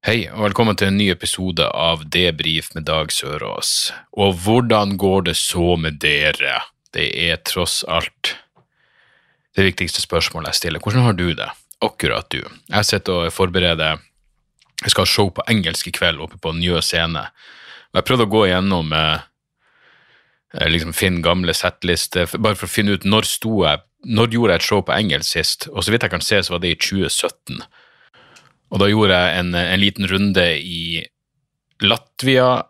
Hei, og velkommen til en ny episode av Debrif med Dag Sørås. Og hvordan går det så med dere? Det er tross alt det viktigste spørsmålet jeg stiller. Hvordan har du det? Akkurat du. Jeg sitter og forbereder Jeg skal ha show på engelsk i kveld oppe på Njø scene. Jeg prøvde å gå igjennom eh, eh, liksom finne gamle settlister, bare for å finne ut når sto jeg Når gjorde jeg et show på engelsk sist? Og så vidt jeg kan se, så var det i 2017. Og da gjorde jeg en, en liten runde i Latvia,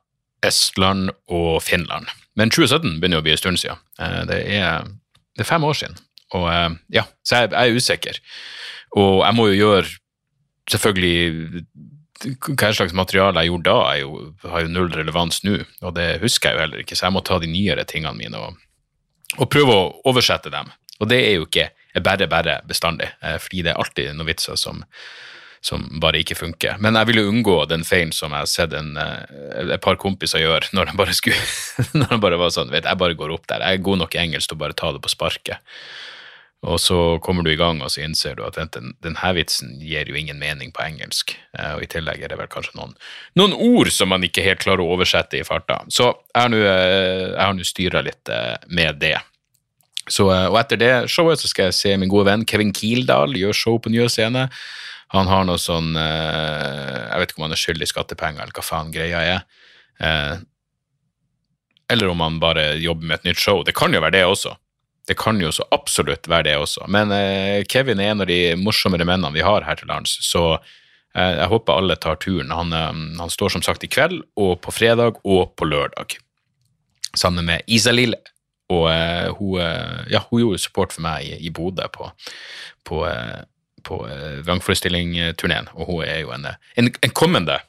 Estland og Finland. Men 2017 begynner å bli en stund siden. Eh, Det er, det er fem år siden. Og eh, ja, så jeg, jeg er usikker. Og jeg må jo gjøre selvfølgelig hva slags materiale jeg gjorde da, jeg jo, har jo null relevans nå, og det husker jeg jo heller ikke, så jeg må ta de nyere tingene mine og, og prøve å oversette dem. Og det er jo ikke bare bare bestandig, eh, fordi det er alltid noen vitser som, som bare ikke funker. Men jeg vil jo unngå den feilen som jeg har sett en, eh, et par kompiser gjøre når de bare skulle, når de bare var sånn, vet, jeg bare går opp der, jeg er god nok i engelsk til å bare ta det på sparket. Og så kommer du i gang, og så innser du at den, denne vitsen gir jo ingen mening på engelsk. Eh, og i tillegg er det vel kanskje noen, noen ord som man ikke helt klarer å oversette i farta. Så jeg har nå, eh, styra litt med det. Så, og etter det showet så skal jeg se min gode venn Kevin Kildahl gjøre show på Nye Scene. Han har noe sånn eh, Jeg vet ikke om han er skyldig skattepenger, eller hva faen greia er. Eh, eller om han bare jobber med et nytt show. Det kan jo være det også. Det kan jo så absolutt være det også. Men eh, Kevin er en av de morsommere mennene vi har her til lands, så jeg håper alle tar turen. Han, han står som sagt i kveld, og på fredag og på lørdag. Sammen med Isalill. Og eh, hun, ja, hun gjorde support for meg i, i Bodø på, på, eh, på eh, vrangforestilling-turneen, og hun er jo en, eh, en, en kommende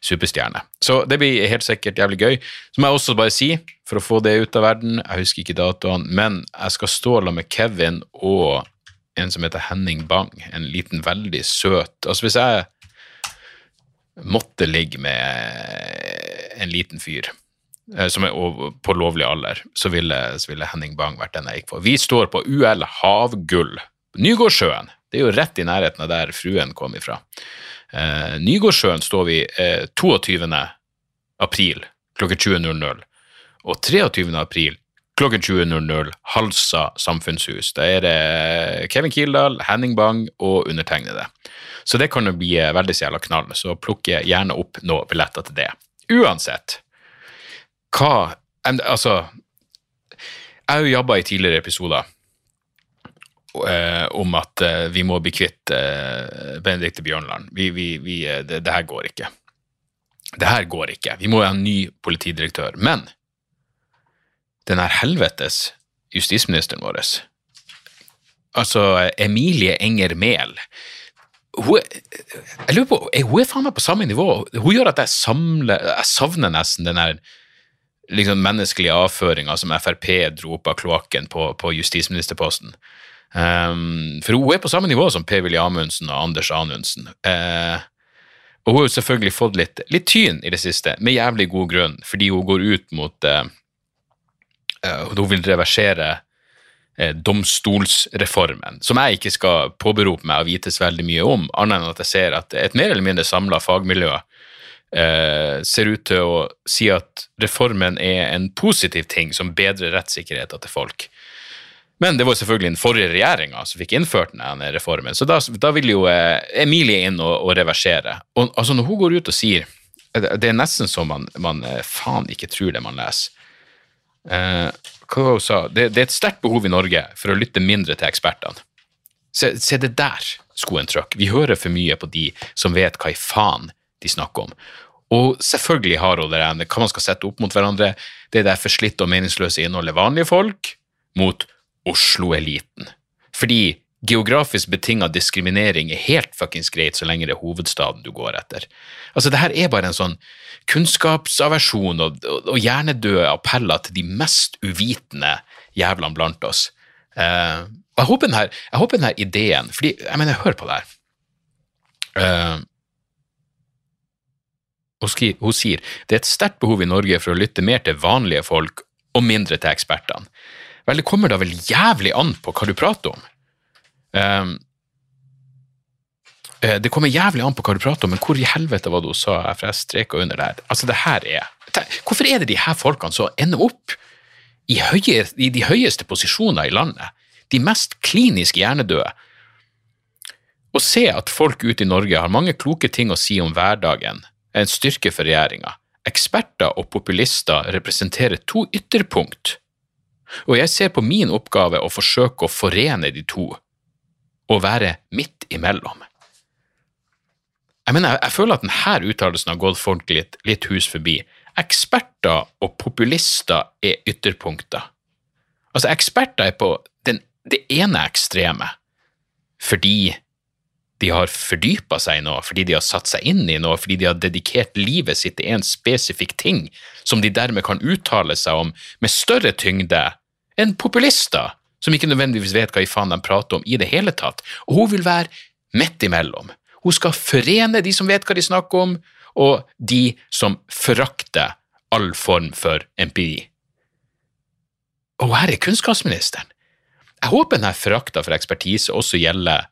superstjerne. Så det blir helt sikkert jævlig gøy. Så må jeg også bare si, for å få det ut av verden, jeg husker ikke datoene, men jeg skal stå sammen med Kevin og en som heter Henning Bang, en liten, veldig søt Altså hvis jeg måtte ligge med en liten fyr eh, som er på lovlig alder, så ville, så ville Henning Bang vært den jeg gikk for. Vi står på UL Havgull, Nygårdsjøen. Det er jo rett i nærheten av der fruen kom ifra. Eh, Nygårdsjøen står vi eh, 22. april klokken 20.00, og 23. april klokken 20.00 Halsa samfunnshus. Da er det Kevin Kildahl, Henning Bang og undertegnede. Så det kan jo bli eh, veldig så jævla knall, så plukk gjerne opp noen billetter til det. Uansett, hva Altså, jeg har jo jobba i tidligere episoder eh, om at eh, vi må bli kvitt eh, Benedicte Bjørnland. Vi, vi, vi, eh, det, det her går ikke. Det her går ikke. Vi må ha en ny politidirektør. Men den her helvetes justisministeren vår, altså Emilie Enger Mehl hun, jeg lurer på, hun er faen meg på samme nivå. Hun gjør at jeg samler Jeg savner nesten den her liksom menneskelige avføringa som Frp dro opp av kloakken på, på justisministerposten. Um, for hun er på samme nivå som Per-Willy Amundsen og Anders Anundsen. Uh, og hun har jo selvfølgelig fått litt, litt tyn i det siste, med jævlig god grunn, fordi hun går ut mot uh, uh, Hun vil reversere domstolsreformen, som jeg ikke skal påberope meg å vites veldig mye om, annet enn at jeg ser at et mer eller mindre samla fagmiljø eh, ser ut til å si at reformen er en positiv ting som bedrer rettssikkerheten til folk. Men det var selvfølgelig den forrige regjeringa som fikk innført denne reformen, så da, da vil jo eh, Emilie inn og, og reversere. Og altså Når hun går ut og sier Det det er nesten så man, man eh, faen ikke tror det man leser. Eh, hva hun sa? Det, det er et sterkt behov i Norge for å lytte mindre til ekspertene. Se, se det der skoen trykker. Vi hører for mye på de som vet hva i faen de snakker om. Og selvfølgelig har hun det der, hva man skal sette opp mot hverandre, det der forslitte og meningsløse innholdet vanlige folk mot Oslo-eliten. Fordi geografisk betinga diskriminering er helt fuckings greit så lenge det er hovedstaden du går etter. Altså, det her er bare en sånn kunnskapsaversjon og, og, og hjernedøde appeller til de mest uvitende jævlene blant oss. Uh, jeg håper denne, jeg håper denne ideen fordi, jeg mener, hør på det her. Uh, hun sier det er et sterkt behov i Norge for å lytte mer til vanlige folk og mindre til ekspertene. Vel, det kommer da vel jævlig an på hva du prater om. Um, det kommer jævlig an på hva du prater om, men hvor i helvete var det hun sa? For jeg streka under der. Altså, det her er Hvorfor er det de her folkene som ender opp i, høye, i de høyeste posisjoner i landet? De mest klinisk hjernedøde. Å se at folk ute i Norge har mange kloke ting å si om hverdagen, er en styrke for regjeringa. Eksperter og populister representerer to ytterpunkt, og jeg ser på min oppgave å forsøke å forene de to og være midt imellom. Jeg mener, jeg, føler at denne uttalelsen har gått folk litt, litt hus forbi. Eksperter og populister er ytterpunkter. Altså, eksperter er på den, det ene ekstreme fordi de har fordypa seg i noe, fordi de har satt seg inn i noe, fordi de har dedikert livet sitt til en spesifikk ting som de dermed kan uttale seg om med større tyngde enn populister som ikke nødvendigvis vet hva i faen de prater om i det hele tatt. Og hun vil være midt imellom. Hun skal forene de som vet hva de snakker om, og de som forakter all form for empiri. Og her er kunnskapsministeren. Jeg håper denne forakta for ekspertise også gjelder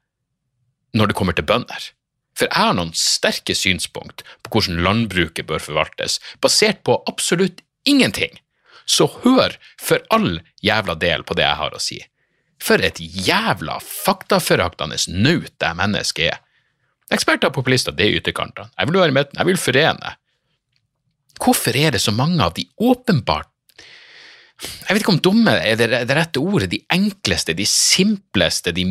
når det kommer til bønder. For jeg har noen sterke synspunkt på hvordan landbruket bør forvaltes, basert på absolutt ingenting så hør for all jævla del på det jeg har å si. For et jævla faktaforaktende naut det mennesket er. Eksperter og populister, det er ytterkantene. Jeg vil være med, jeg vil forene. Hvorfor er det så mange av de åpenbart jeg vet ikke om dumme er det, det rette ordet, de enkleste, de simpleste, de,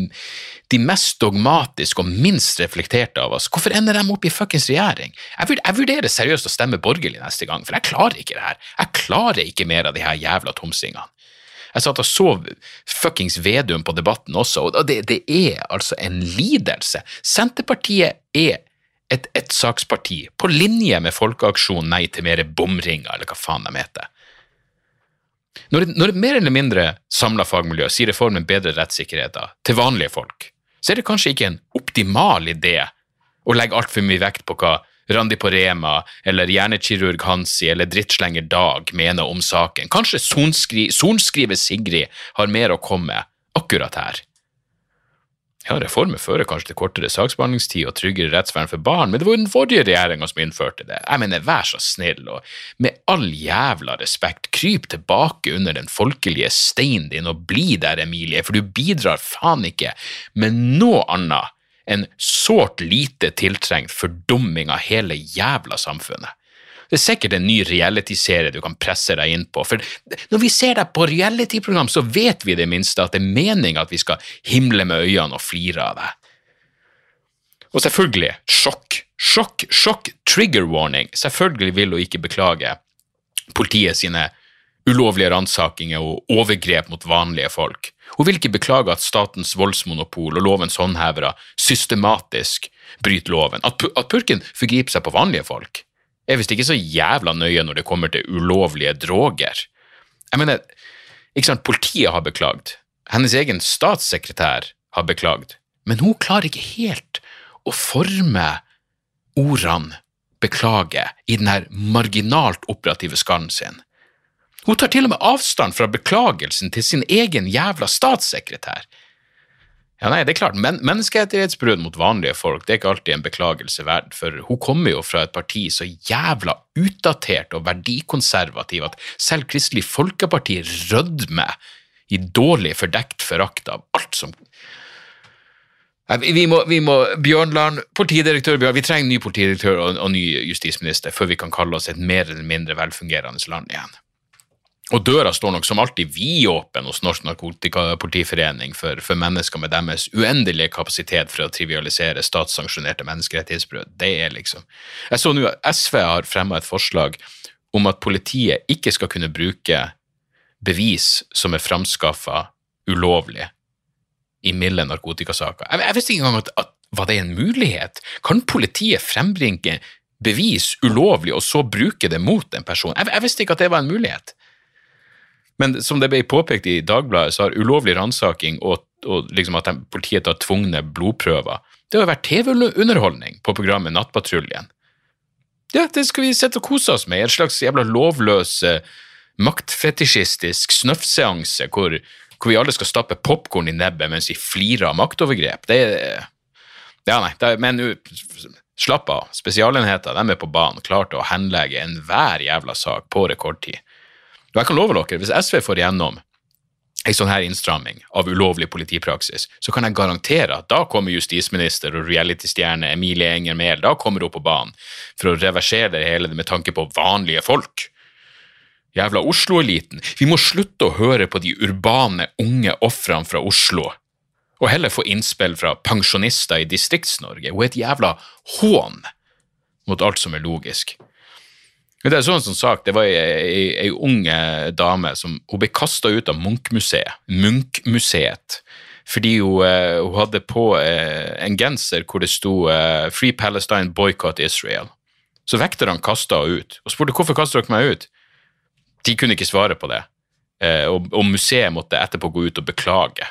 de, mest dogmatiske og minst reflekterte av oss. Hvorfor ender de opp i fuckings regjering? Jeg, jeg, vurderer seriøst å stemme borgerlig neste gang, for jeg klarer ikke det her. Jeg klarer ikke mer av de her jævla tomsingene. Jeg satt og så fuckings Vedum på Debatten også, og det, det er altså en lidelse. Senterpartiet er et ettsaksparti, på linje med Folkeaksjonen Nei til mer bomringer, eller hva faen de heter. Når, når et mer eller mindre samla fagmiljø sier reformen bedre rettssikkerheter til vanlige folk, så er det kanskje ikke en optimal idé å legge altfor mye vekt på hva Randi på Rema eller hjernekirurg Hansi eller drittslenger Dag mener om saken. Kanskje sorenskriver Sigrid har mer å komme akkurat her. Ja, reformer fører kanskje til kortere saksbehandlingstid og tryggere rettsvern for barn, men det var jo den forrige regjeringa som innførte det. Jeg mener, vær så snill, og med all jævla respekt, kryp tilbake under den folkelige steinen din og bli der, Emilie, for du bidrar faen ikke med noe annet enn sårt lite tiltrengt fordumming av hele jævla samfunnet. Det er sikkert en ny realityserie du kan presse deg inn på. For når vi ser deg på realityprogram, så vet vi det minste at det er meninga at vi skal himle med øynene og flire av deg. Og selvfølgelig, sjokk, sjokk, sjokk, trigger warning. Selvfølgelig vil hun ikke beklage politiet sine ulovlige ransakinger og overgrep mot vanlige folk. Hun vil ikke beklage at statens voldsmonopol og lovens håndhevere systematisk bryter loven, at purken forgriper seg på vanlige folk er visst ikke så jævla nøye når det kommer til ulovlige droger. Jeg mener, ikke sant, politiet har beklagd, hennes egen statssekretær har beklagd, men hun klarer ikke helt å forme ordene beklage i den her marginalt operative skallen sin. Hun tar til og med avstand fra beklagelsen til sin egen jævla statssekretær. Ja, nei, det er klart, men Menneskerettighetsbrudd mot vanlige folk det er ikke alltid en beklagelse verd, for hun kommer jo fra et parti så jævla utdatert og verdikonservativ at selv Kristelig Folkeparti rødmer i dårlig fordekt forakt av alt som vi må, vi må Bjørnland, politidirektør Bjørn, vi trenger ny politidirektør og, og ny justisminister før vi kan kalle oss et mer eller mindre velfungerende land igjen. Og døra står nok som alltid vidåpen hos Norsk Narkotikapolitiforening for, for, mennesker med deres uendelige kapasitet for å trivialisere statssanksjonerte menneskerettighetsbrudd. Det er liksom Jeg så nå at SV har fremma et forslag om at politiet ikke skal kunne bruke bevis som er framskaffa ulovlig, i milde narkotikasaker. Jeg, jeg visste ikke engang at, at var det en mulighet? Kan politiet frembringe bevis ulovlig og så bruke det mot en person? Jeg, jeg visste ikke at det var en mulighet. Men som det ble påpekt i Dagbladet, så har ulovlig ransaking og, og liksom at politiet tar tvungne blodprøver Det har vært TV-underholdning på programmet Nattpatruljen. Ja, det skal vi sitte og kose oss med. En slags jævla lovløs eh, maktfetisjistisk snøffseanse hvor, hvor, vi alle skal stappe popkorn i nebbet mens vi flirer av maktovergrep. Det er Ja, nei, det men slapp av. Spesialenheter de er på banen, klart å henlegge enhver jævla sak på rekordtid. Og jeg kan love dere, hvis SV får igjennom en sånn her innstramming av ulovlig politipraksis, så kan jeg garantere at da kommer justisminister og realitystjerne Emilie Enger Mehl da kommer hun på banen for å reversere det hele med tanke på vanlige folk. Jævla Oslo-eliten. Vi må slutte å høre på de urbane, unge ofrene fra Oslo, og heller få innspill fra pensjonister i Distrikts-Norge. Hun er et jævla hån mot alt som er logisk. Det er sånn som sagt, det var ei, ei, ung dame som hun ble kasta ut av Munch-museet, Munch-museet, fordi hun, uh, hun, hadde på uh, en genser hvor det sto uh, 'Free Palestine, boycott Israel'. Så vekterne kasta henne ut, og spurte hvorfor kastet dere meg ut. De kunne ikke svare på det, og, og museet måtte etterpå gå ut og beklage.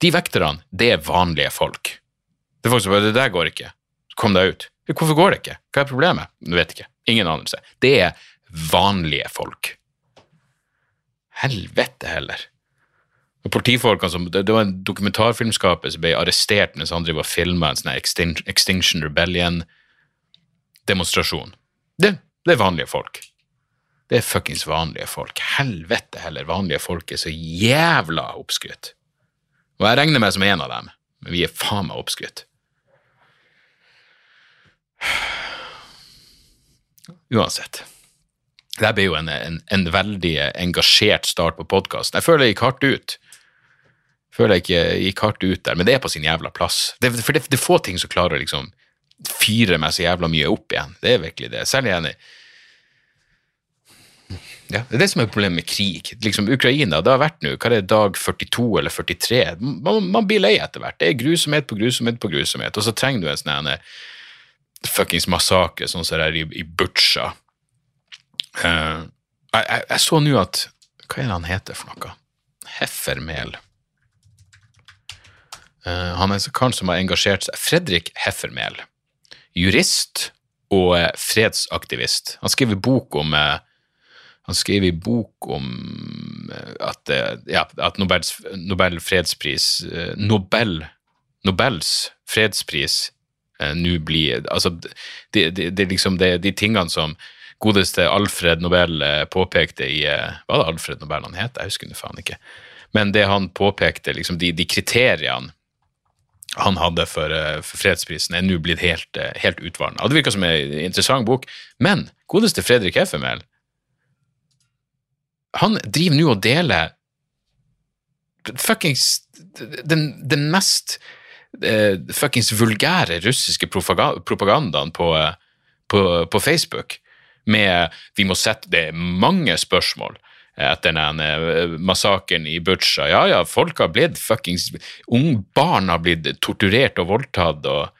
De vekterne, det er vanlige folk. Det er folk som bare 'Det der går ikke. Kom deg ut'. Hvorfor går det ikke? Hva er problemet? Du vet ikke. Ingen anelse. Det er vanlige folk. Helvete heller. Og politifolkene som, det, var en dokumentarfilmskaper som ble arrestert mens han driver og filma en sånn Extinction Rebellion-demonstrasjon. Det, det, er vanlige folk. Det er fuckings vanlige folk. Helvete heller, vanlige folk er så jævla oppskrytt. Og jeg regner meg som en av dem, men vi er faen meg oppskrytt. Uansett. Det ble jo en, en, en veldig engasjert start på podkasten. Jeg føler jeg gikk hardt ut. Jeg føler jeg ikke gikk hardt ut der, men det er på sin jævla plass. Det, for det, det er få ting som klarer å liksom fyre meg så jævla mye opp igjen. Det er virkelig det. Særlig enig. ja, Det er det som er problemet med krig. Liksom, Ukraina, det har vært nå, hva er det, dag 42 eller 43? Man, man blir lei etter hvert. Det er grusomhet på grusomhet på grusomhet, og så trenger du en sånn fuckings massakre, sånn som det er i, i Butsja. Uh, jeg, jeg, jeg, så nå at Hva er det han heter for noe? Heffermel. Uh, han er en kar som har engasjert seg. Fredrik Heffermel. Jurist og uh, fredsaktivist. Han skriver bok om han skriver bok om at, ja, at Nobels, Nobel fredspris Nobel, Nobels fredspris eh, nå blir Altså, det, det, liksom det, de tingene som godeste Alfred Nobel eh, påpekte i eh, Hva var det Alfred Nobel han het? Jeg husker det faen ikke. Men det han påpekte, liksom de, de kriteriene han hadde for, eh, for fredsprisen, er nå blitt helt, eh, helt utvanna. Det virker som en interessant bok, men godeste Fredrik Heffemel han driver nå og deler fuckings den, den mest eh, fuckings vulgære russiske propagandaen på, eh, på, på, Facebook med Vi må sette Det er mange spørsmål etter den eh, massakren i Butsja. Ja, ja, folk har blitt fuckings Ungbarn har blitt torturert og voldtatt og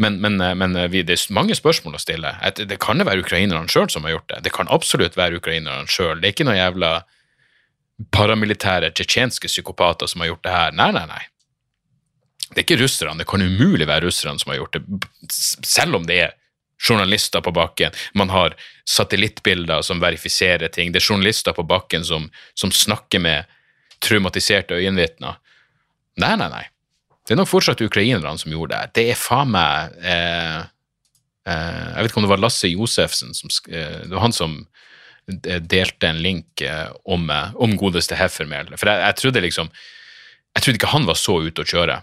men, men, eh, men det er mange spørsmål å stille. Det kan det være ukrainerne sjøl som har gjort det. Det kan absolutt være ukrainerne sjøl. Det er ikke noe jævla paramilitære tsjetsjenske psykopater som har gjort det her. Nei, nei, nei. Det er ikke russerne, det kan umulig være russerne som har gjort det, selv om det er journalister på bakken. Man har satellittbilder som verifiserer ting. Det er journalister på bakken som, som snakker med traumatiserte øyenvitner. Nei, nei, nei. Det er nok fortsatt ukrainerne som gjorde det. Det er faen meg eh, eh, Jeg vet ikke om det var Lasse Josefsen som eh, Det var han som eh, delte en link eh, om, eh, om godeste Heffermel. For jeg, jeg, trodde liksom Jeg trodde ikke han var så ute å kjøre.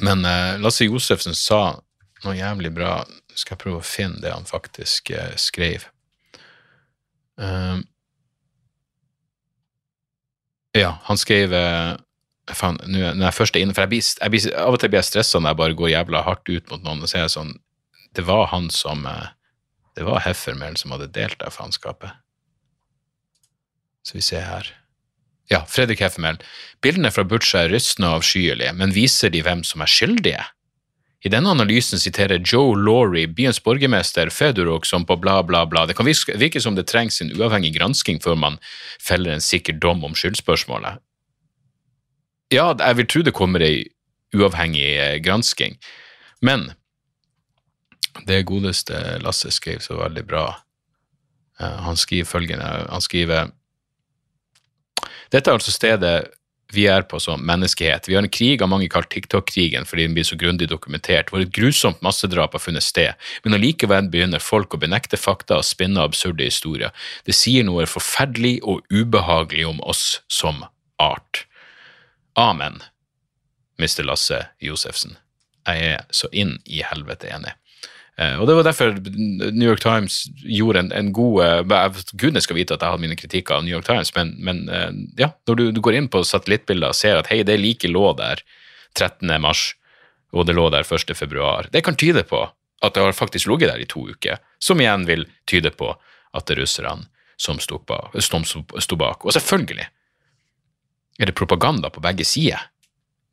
Men eh, Lasse Josefsen sa noe jævlig bra. Skal jeg prøve å finne det han faktisk eh, skrev. Uh, ja, han skrev Faen, når jeg først er inne For jeg blir, jeg blir, av og til blir jeg stressa når jeg bare går jævla hardt ut mot noen og sier sånn Det var han som Det var Heffermel som hadde delt det faenskapet. Så vi ser her. Ja, Fredrik Heffemel. Bildene fra Butsja er rystende og avskyelige, men viser de hvem som er skyldige? I denne analysen siterer Joe Laurie byens borgermester Fedorok som på bla, bla, bla. Det kan virke som det trengs en uavhengig gransking før man feller en sikker dom om skyldspørsmålet. Ja, jeg vil tro det kommer ei uavhengig eh, gransking, men det godeste Lasse skrev så veldig bra. Eh, han skriver følgende, han skriver Dette er altså stedet vi er på som menneskehet. Vi har en krig av mange kalt TikTok-krigen fordi den blir så grundig dokumentert, hvor et grusomt massedrap har funnet sted, men allikevel begynner folk å benekte fakta og spinne absurde historier. Det sier noe forferdelig og ubehagelig om oss som art. Amen, Mr. Lasse Josefsen. Jeg er så inn i helvete enig. Eh, og Det var derfor New York Times gjorde en, en god uh, Gudene skal vite at jeg hadde mine kritikker av New York Times, men, men uh, ja, når du, du, går inn på satellittbilder og ser at hei, det like lå der 13. mars, og det lå der 1. februar, det kan tyde på at det har faktisk ligget der i to uker, som igjen vil tyde på at det er russerne som sto bak. bak. Og selvfølgelig er det propaganda på begge sider,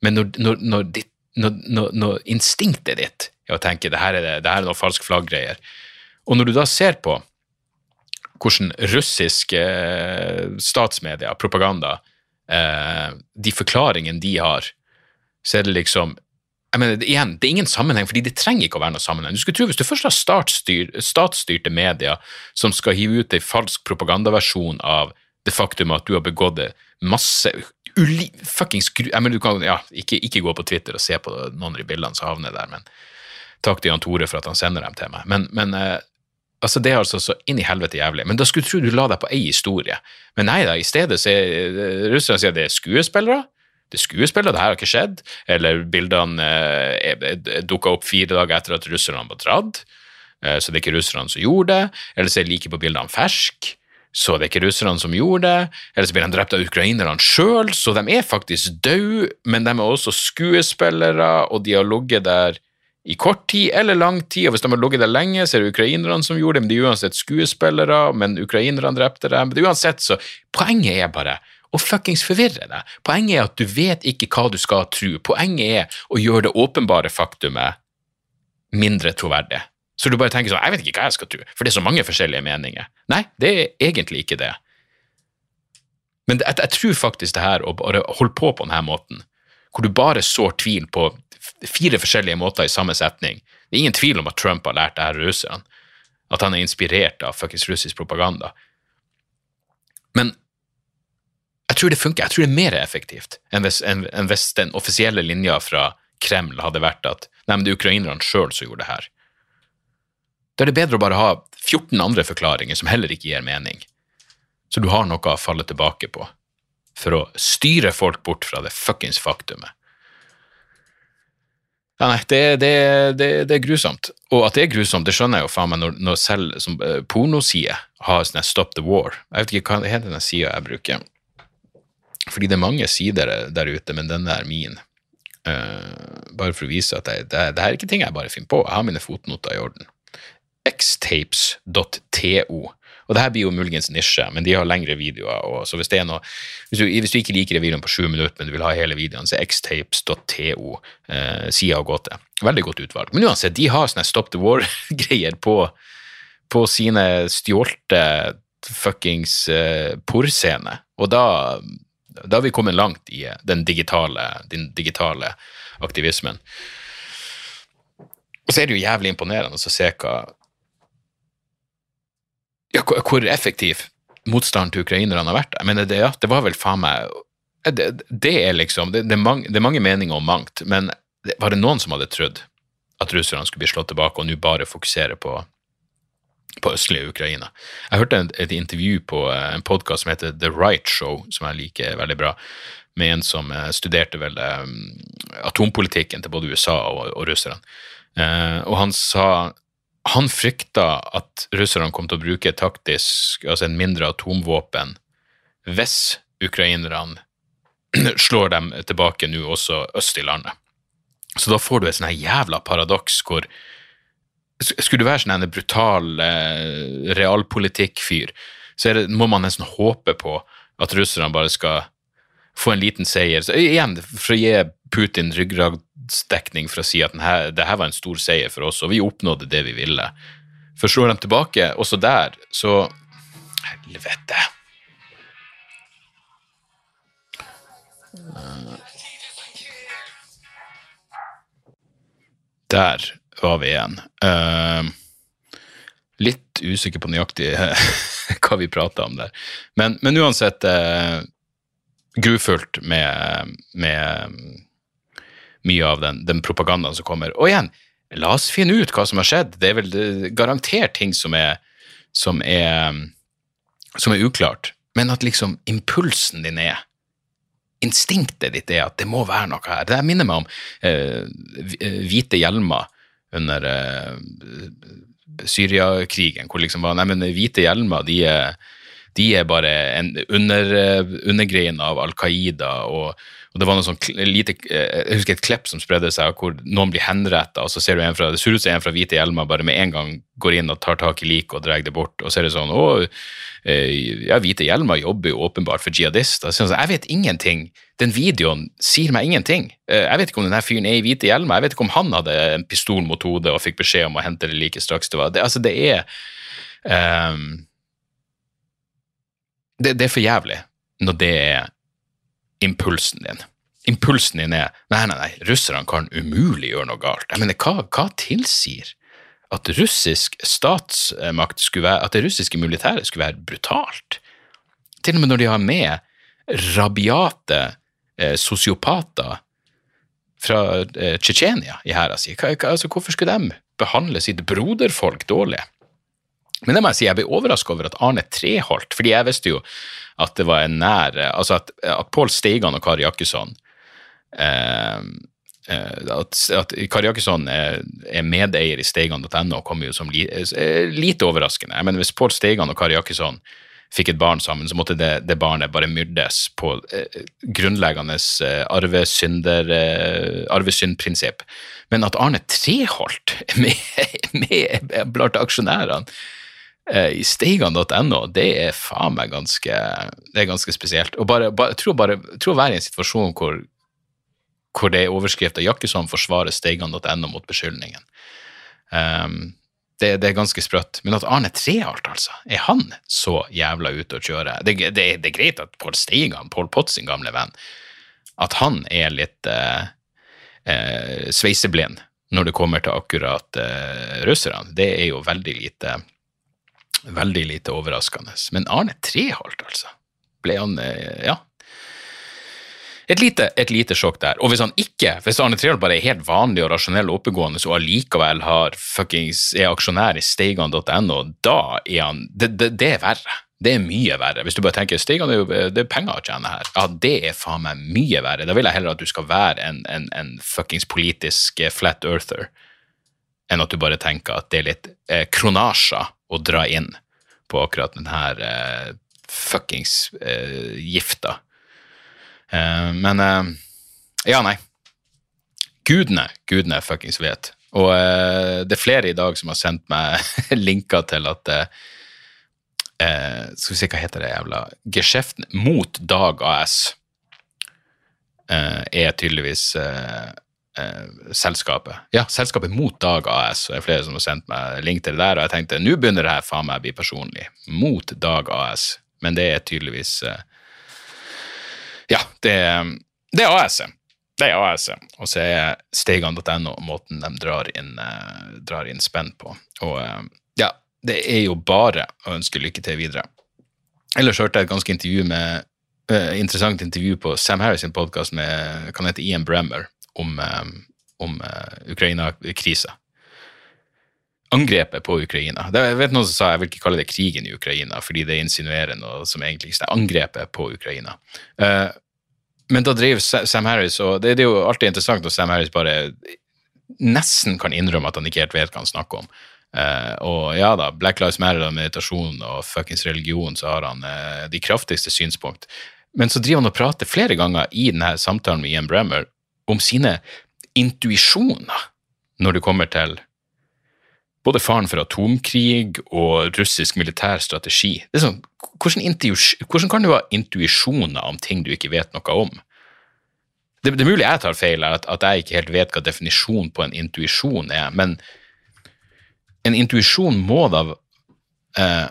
men når, når, når, ditt, når instinktet ditt å tenke det her er, det, det her er noe falsk flagg-greier. Og når du da ser på hvordan russiske statsmedier, propaganda, eh, de forklaringene de har, så er det liksom jeg mener, igjen, Det er ingen sammenheng, fordi det trenger ikke å være noe sammenheng. Du skulle tro Hvis du først har statsstyrte medier som skal hive ut en falsk propagandaversjon av det faktum at du har begått masse uli, fuckings jeg mener, du kan, ja, ikke, ikke, gå på Twitter og se på noen av de bildene som havner der, men Takk til Jan Tore for at han sender dem til meg. Men, men eh, altså det er altså så inn i helvete jævlig. Men da skulle du tro du la deg på ei historie. Men nei da, i stedet så er eh, russerne sier det er skuespillere. Det er skuespillere, det her har ikke skjedd. Eller bildene eh, dukka opp fire dager etter at russerne var dratt. Eh, så det er ikke russerne som gjorde det. Eller så er like på bildene fersk så det er ikke russerne som gjorde det, eller så blir de drept av ukrainerne sjøl, så de er faktisk døde, men de er også skuespillere, og de har ligget der i kort tid eller lang tid, og hvis de har ligget der lenge, så er det ukrainerne som gjorde det, men de er uansett skuespillere, men ukrainerne drepte dem. Men uansett, så Poenget er bare å fuckings forvirre deg. Poenget er at du vet ikke hva du skal tro. Poenget er å gjøre det åpenbare faktumet mindre troverdig. Så du bare tenker sånn Jeg vet ikke hva jeg skal tro, for det er så mange forskjellige meninger. Nei, det er egentlig ikke det. Men jeg, jeg tror faktisk det her å bare holde på på denne måten, hvor du bare sår tvil på fire forskjellige måter i samme setning. Det er ingen tvil om at Trump har lært det her russerne. At han er inspirert av fuckings russisk propaganda. Men jeg tror det funker. Jeg tror det er mer effektivt enn hvis, enn, enn hvis den offisielle linja fra Kreml hadde vært at nei, men det er ukrainerne sjøl som gjorde det her. Da er det bedre å bare ha 14 andre forklaringer som heller ikke gir mening. Så du har noe å falle tilbake på for å styre folk bort fra det fuckings faktumet ja, nei, det, det, det, det, er grusomt. Og at det er grusomt, det skjønner jeg jo faen meg når, når selv som uh, pornoside har sånn Stop the War. Jeg vet ikke hva heter den sida jeg bruker. Fordi det er mange sider der ute, men denne er min. Uh, bare for å vise at jeg, det, det, her er ikke ting jeg bare finner på. Jeg har mine fotnoter i orden. xtapes.to og det her blir jo muligens nisje, men de har lengre videoer. Og, så hvis, det er noe, hvis du, hvis, du, ikke liker videoen på sju minutter, men du vil ha hele videoen, så er xtapes.to eh, sida å gå til. Veldig godt utvalg. Men uansett, de har sånne Stop the War-greier på, på, sine stjålte fuckings eh, porscene. Og da, da har vi kommet langt i den digitale, den digitale aktivismen. Og så er det jo jævlig imponerende å se hva ja, hvor effektiv motstanden til ukrainerne har vært. Jeg mener, det, ja, det var vel faen meg det, det, er liksom det, det, er mange, det, er mange, meninger om mangt, men var det noen som hadde trodd at russerne skulle bli slått tilbake og nå bare fokusere på, på østlige Ukraina? Jeg hørte et, et intervju på eh, en podkast som heter The Right Show, som jeg liker veldig bra, med en som eh, studerte vel um, atompolitikken til både USA og, og russerne. Uh, og han sa han frykta at russerne kom til å bruke taktisk, altså en mindre atomvåpen, hvis ukrainerne slår dem tilbake nå også øst i landet. Så da får du et sånn jævla paradoks hvor Skulle du være sånn en brutal eh, realpolitikkfyr, så det, må man nesten håpe på at russerne bare skal få en liten seier. Så igjen, for å gi Putin ryggradsdekning for å si at denne, det her var en stor seier for oss, og vi oppnådde det vi ville. For slår de tilbake også der, så Helvete. Der var vi igjen. Uh, litt usikker på nøyaktig hva vi prata om der. Men, men uansett uh, grufullt med, med mye av den, den, propagandaen som kommer. Og igjen, la oss finne ut hva som har skjedd. Det er vel garantert ting som er, som er, som er uklart. Men at liksom impulsen din er instinktet ditt er at det må være noe her. Det minner meg om eh, hvite hjelmer under eh, Syriakrigen, hvor liksom var nei, men hvite hjelmer de er, de er bare en under, eh, undergrein av Al Qaida. og og det var noe sånn lite, eh, Jeg husker et klepp som spredde seg, hvor noen blir henretta, og så ser du en fra, det ser ut som en fra Hvite hjelmer bare med en gang går inn og tar tak i liket og drar det bort. Og så er det sånn Å, ja, Hvite hjelmer jobber jo åpenbart for jihadister. Så jeg vet ingenting den videoen sier meg ingenting. Eh, jeg vet ikke om denne fyren er i hvite hjelmer, jeg vet ikke om han hadde en pistol mot hodet og fikk beskjed om å hente det like straks det var. Det, altså, det er um, det, det, er for jævlig når det er impulsen din. Impulsen din er nei, nei, nei, russerne kan umulig gjøre noe galt. Jeg mener, hva, hva tilsier at russisk statsmakt skulle være, at det russiske militæret skulle være brutalt? Til og med når de har med rabiate eh, sosiopater fra eh, Tsjetsjenia i hæra si. Altså, hvorfor skulle de behandle sitt broderfolk dårlig? Men det må jeg si, jeg ble overraska over at Arne Treholt fordi jeg visste jo at det var en nær Altså at, at Pål Steigan og Kari Jakkesson eh, eh at, at Kari Jakkesson er, er, medeier i steigan.no, kommer jo som li, eh, lite overraskende. Men hvis Pål Steigan og Kari Jakkesson fikk et barn sammen, så måtte det, det barnet bare myrdes på eh, grunnleggende eh, arvesynder, eh, arvesyndprinsipp. Men at Arne Treholt er med, med blant aksjonærene i steigan.no, det er faen meg ganske, det er ganske spesielt. Og bare, bare, jeg tror bare jeg tror å være i en situasjon hvor, hvor det er overskrifta 'Jakkesson forsvarer steigan.no mot beskyldningen'. Um, det, det, er ganske sprøtt. Men at Arne Treholt, altså, er han så jævla ute å kjøre? Det, det, det er greit at Pål Steigan, Pål Potts sin gamle venn, at han er litt eh, eh, sveiseblind når det kommer til akkurat eh, russerne. Det er jo veldig lite veldig lite overraskende. Men Arne Treholt, altså. Ble han eh, Ja, et lite, et lite, sjokk der. Og hvis han ikke, hvis Arne Treholt bare er helt vanlig og rasjonell og oppegående, og allikevel har fuckings, er aksjonær i steigan.no, da er han det, det, det, er verre. Det er mye verre. Hvis du bare tenker Steigan er jo det er penger å tjene her. Ja, det er faen meg mye verre. Da vil jeg heller at du skal være en, en, en fuckings politisk eh, flat earther, enn at du bare tenker at det er litt eh, kronasjer å dra inn på akkurat denne eh, fuckings eh, gifta Eh, men eh, Ja, nei. Gudene, gudene fuckings vet. Og eh, det er flere i dag som har sendt meg linker til at Skal vi se, hva heter det jævla Geskjeften mot Dag AS er tydeligvis selskapet. Ja, selskapet mot Dag AS. Og det er flere som har sendt meg link til det der, og jeg tenkte nå begynner det her faen meg å bli personlig. Mot Dag AS. Men det er tydeligvis eh, ja, det, det er AS-et. Det er AS-et. Og så er steigan.no måten de drar inn, eh, drar inn spenn på. Og uh, ja, det er jo bare å ønske lykke til videre. Ellers hørte jeg et ganske intervju med, uh, interessant intervju på Sam Harris' sin podkast med kan hete Ian Bremmer om, om Ukraina-krisa angrepet på Ukraina. Det, jeg vet noen som sa jeg vil ikke kalle det krigen i Ukraina, fordi det insinuerer noe som egentlig ikke er angrepet på Ukraina. Uh, men da driver Sam Harris, og det, er jo alltid interessant når Sam Harris bare nesten kan innrømme at han ikke helt vet hva han snakker om. Uh, og ja da, Black Lives Matter og meditasjon og fuckings religion, så har han uh, de kraftigste synspunkt. Men så driver han og prater flere ganger i denne samtalen med Ian Bremmer om sine intuisjoner når det kommer til både faren for atomkrig og russisk militær strategi. Det er sånn, hvordan, hvordan kan du ha intuisjoner om ting du ikke vet noe om? Det, det er mulig jeg tar feil, at, at jeg ikke helt vet hva definisjonen på en intuisjon er, men en intuisjon må da eh,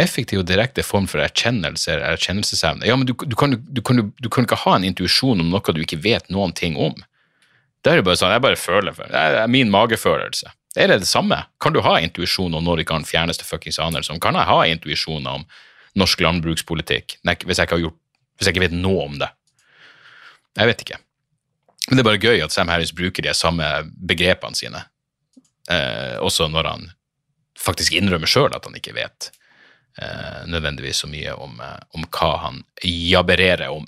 effektiv og direkte form for erkjennelse eller erkjennelsesevne. Ja, men du, du, kan, du, kan, du kan ikke ha en intuisjon om noe du ikke vet noen ting om. Det er jo bare sånn, jeg bare føler for det. er min magefølelse. Er det det samme? Kan du ha intuisjon om når du kan fjerneste fuckings anelse om? Kan jeg ha intuisjoner om norsk landbrukspolitikk hvis jeg, ikke har gjort, hvis jeg ikke vet noe om det? Jeg vet ikke. Men det er bare gøy at Sam Harris bruker de samme begrepene sine, eh, også når han faktisk innrømmer sjøl at han ikke vet nødvendigvis så mye om, eh, om hva han jabbererer om.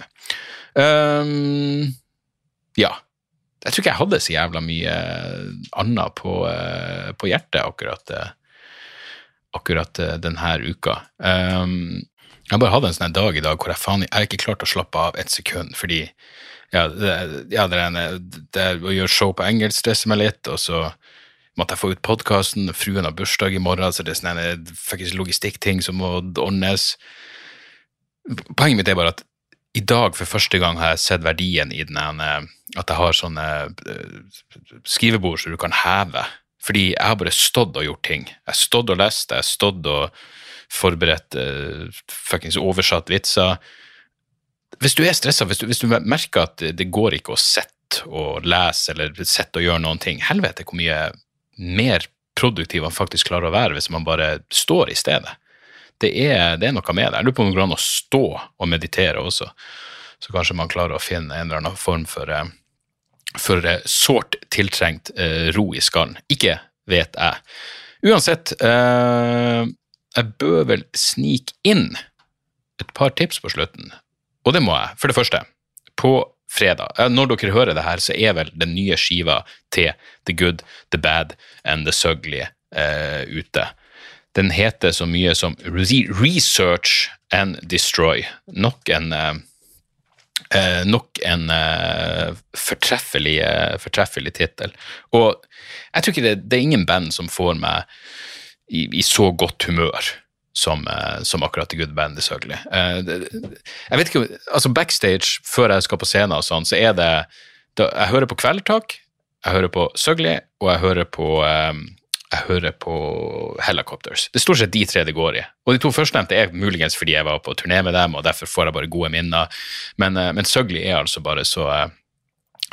Um, ja. Jeg tror ikke jeg hadde så jævla mye annet på, eh, på hjertet akkurat, eh, akkurat eh, denne uka. Um, jeg bare hatt en sånn dag i dag hvor jeg faen jeg har ikke klart å slappe av et sekund, fordi ja, det, ja, det, er, det er å gjøre show på engelsk stresser meg litt, og så måtte jeg få ut podkasten, fruen har bursdag i morgen, så det er sånne logistikkting som må ordnes. Poenget mitt er bare at i dag for første gang har jeg sett verdien i den ene at jeg har sånne eh, skrivebord som du kan heve. Fordi jeg har bare stått og gjort ting. Jeg har stått og lest, jeg har stått og forberedt uh, fuckings oversatt vitser. Hvis du er stressa, hvis, hvis, du merker at det går ikke å sitte og lese eller sitte og gjøre noen ting, helvete hvor mye mer produktiv man faktisk klarer å være hvis man bare står i stedet. Det er, det er noe med det. Jeg lurer på om det går an å stå og meditere også. Så kanskje man klarer å finne en eller annen form for uh, for sårt tiltrengt eh, ro i skallen. Ikke vet jeg. Uansett, eh, jeg bør vel snike inn et par tips på slutten. Og det må jeg. For det første, på fredag, når dere hører det her, så er vel den nye skiva til The Good, The Bad and The Sugly uh, ute. Den heter så mye som Research and Destroy. Nok en uh, uh, nok en fortreffelig, fortreffelig tittel. Og jeg tror ikke det, det, er ingen band som får meg i, i så godt humør som, eh, som, akkurat The Good Band, selvfølgelig. Eh, jeg vet ikke, altså Backstage, før jeg skal på scenen, og sånn, så er det Jeg hører på Kveldtak, jeg hører på Søgli, og jeg hører på um, jeg hører på Helicopters. Det er stort sett de tre det går i. Og de to førstnevnte er muligens fordi jeg var på turné med dem, og derfor får jeg bare gode minner. Men, eh, men Søgli er altså bare så, eh,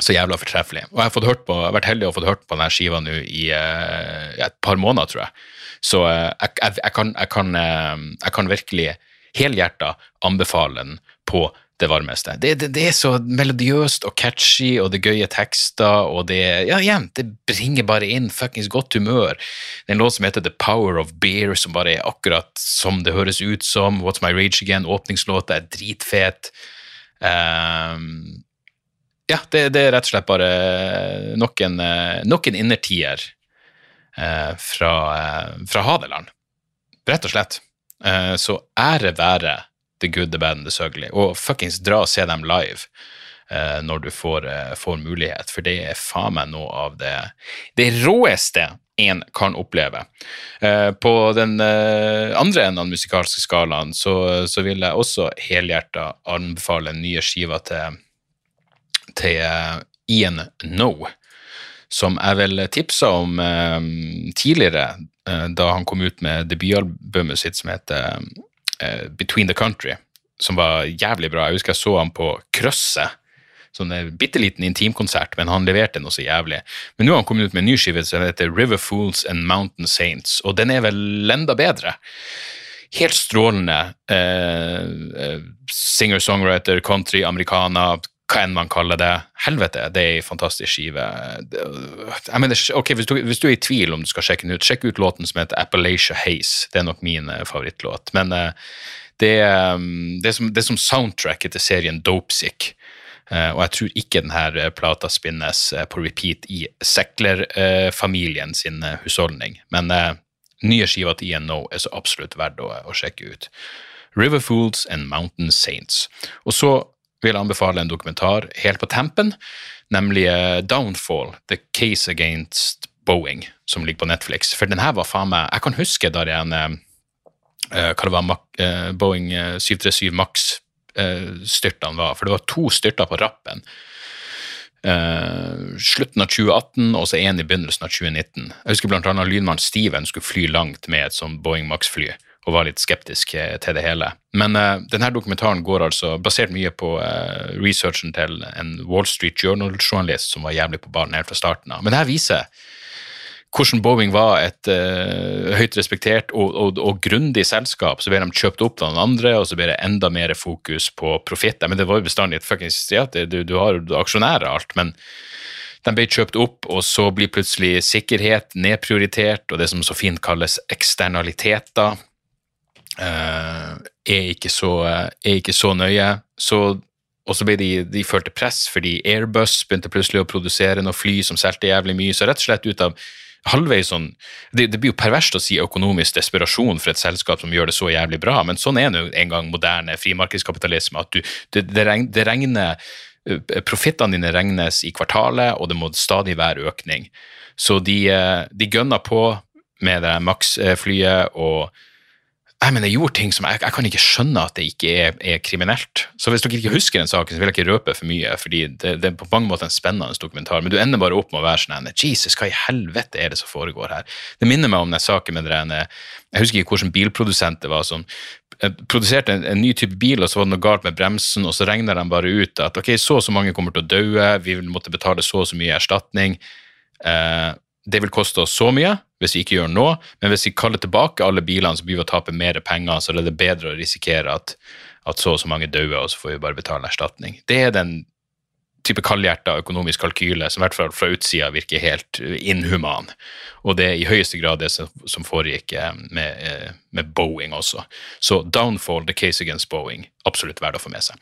så jævla fortreffelig. Og jeg har, på, jeg har vært heldig og fått hørt på denne skiva nå i et par måneder, tror jeg. Så uh, jeg, jeg, jeg, kan, kan, uh, jeg, kan, virkelig helhjerta anbefale den på det varmeste. Det, det, det, er så melodiøst og catchy, og det er gøye tekster, og det ja, igjen, det bringer bare inn fuckings godt humør. Det er en låt som heter The Power of Beer, som bare er akkurat som det høres ut som. What's My Rage Again, åpningslåta er dritfet. Um, ja, det, det, er rett og slett bare nok en, nok en innertier fra, uh, fra Hadeland. Rett og slett. Uh, så ære være The Good, The Bad and The Sugly. Og fuckings dra og se dem live eh, når du får, eh, får, mulighet, for det er faen meg noe av det, det råeste en kan oppleve. Eh, på den eh, andre enden av den musikalske skalaen så, så, vil jeg også helhjerta anbefale nye skiver til, til Ian No, som jeg vel tipsa om uh, tidligere, uh, da han kom ut med debutalbumet sitt som heter uh, Between the Country, som var jævlig bra. Jeg husker jeg så han på Krøsset. Sånn en bitte liten intimkonsert, men han leverte noe så jævlig. Men nå har han kommet ut med en ny skive som heter River Fools and Mountain Saints, og den er vel enda bedre. Helt strålende eh, singer-songwriter, country, americana, hva enn man kaller det. Helvete, det er ei fantastisk skive. Jeg mener, ok, hvis du, hvis du, er i tvil om du skal sjekke den ut, sjekk ut låten som heter Appalachia Haze. Det er nok min uh, favorittlåt. Men uh, det, um, det, er som, det, er som, soundtracket til serien Dopesick. Uh, og jeg tror ikke denne plata spinnes på repeat i Sekler-familien sin husholdning. Men nye skiva til INO er så absolutt verdt å, å sjekke ut. River Fools and Mountain Saints. Og så vil anbefale en dokumentar helt på tempen, nemlig eh, Downfall, The Case Against Boeing, som ligger på Netflix. For den her var faen meg Jeg kan huske da en uh, hva det var Boeing 737 Max-styrtene var, for det var to styrter på rappen. Slutten av 2018 og så én i begynnelsen av 2019. Jeg husker blant annet lydmannen Steven skulle fly langt med et sånt Boeing Max-fly og var litt skeptisk til det hele. Men uh, denne dokumentaren går altså basert mye på uh, researchen til en Wall Street Journal-journalist som var jævlig på ballen helt fra starten av. Men det her viser hvordan Boeing var et uh, høyt respektert og, og, og grundig selskap. Så ble de kjøpt opp av noen andre, og så ble det enda mer fokus på profitt. Men det var jo bestandig et fuckings ja, du, du, har aksjonærer og alt, men de ble kjøpt opp, og så blir plutselig sikkerhet nedprioritert, og det som så fint kalles eksternaliteter, er, ikke så, er ikke så nøye. Så og så ble de, de følte press fordi Airbus begynte plutselig å produsere noe fly som solgte jævlig mye. Så rett og slett ut av halvveis sånn det, det, blir jo perverst å si økonomisk desperasjon for et selskap som gjør det så jævlig bra, men sånn er nå en gang moderne frimarkedskapitalisme. at du, det, det, regner, eh, Profittene dine regnes i kvartalet, og det må stadig være økning. Så de, eh, de gønner på med det Max-flyet og jeg mener, jeg gjorde ting som jeg, jeg kan ikke skjønne at det ikke er, er, kriminelt. Så hvis dere ikke husker den saken, så vil jeg ikke røpe for mye, fordi det, det, er på mange måter en spennende dokumentar. Men du ender bare opp med å være sånn Jesus, hva i helvete er det som foregår her? Det minner meg om den saken med den Jeg husker ikke hvilken bilprodusent det var som eh, produserte en, en, ny type bil, og så var det noe galt med bremsen, og så regner de bare ut at ok, så og så mange kommer til å dø, vi vil måtte betale så og så mye erstatning. Eh, det vil koste oss så mye hvis vi ikke gjør noe, men hvis vi kaller tilbake alle bilene, så blir vi å tape mer penger, så er det bedre å risikere at, at så og så mange dør, og så får vi bare betale erstatning. Det er den type kaldhjerta økonomisk kalkyle som i hvert fall fra utsida virker helt inhuman. Og det er i høyeste grad det som, som foregikk eh, med, eh, med Boeing også. Så downfall, the case against Boeing, absolutt verdt å få med seg.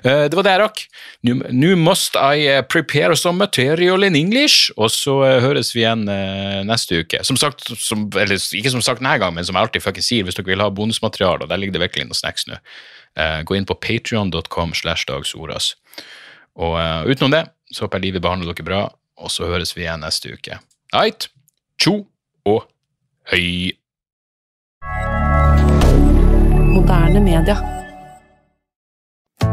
Uh, det var det jeg rakk. Nå must I uh, prepare some material in English, og så uh, høres vi igjen neste uke. Som sagt, som, eller ikke som sagt denne gangen, men som jeg alltid fucking sier, hvis dere vil ha bonusmateriale, der ligger det virkelig noen snacks nå, gå inn på patrion.com slash dagsordas. Og utenom det så håper jeg livet behandler dere bra, og så høres vi igjen neste uke. Eit, tjo og høy. Moderne media.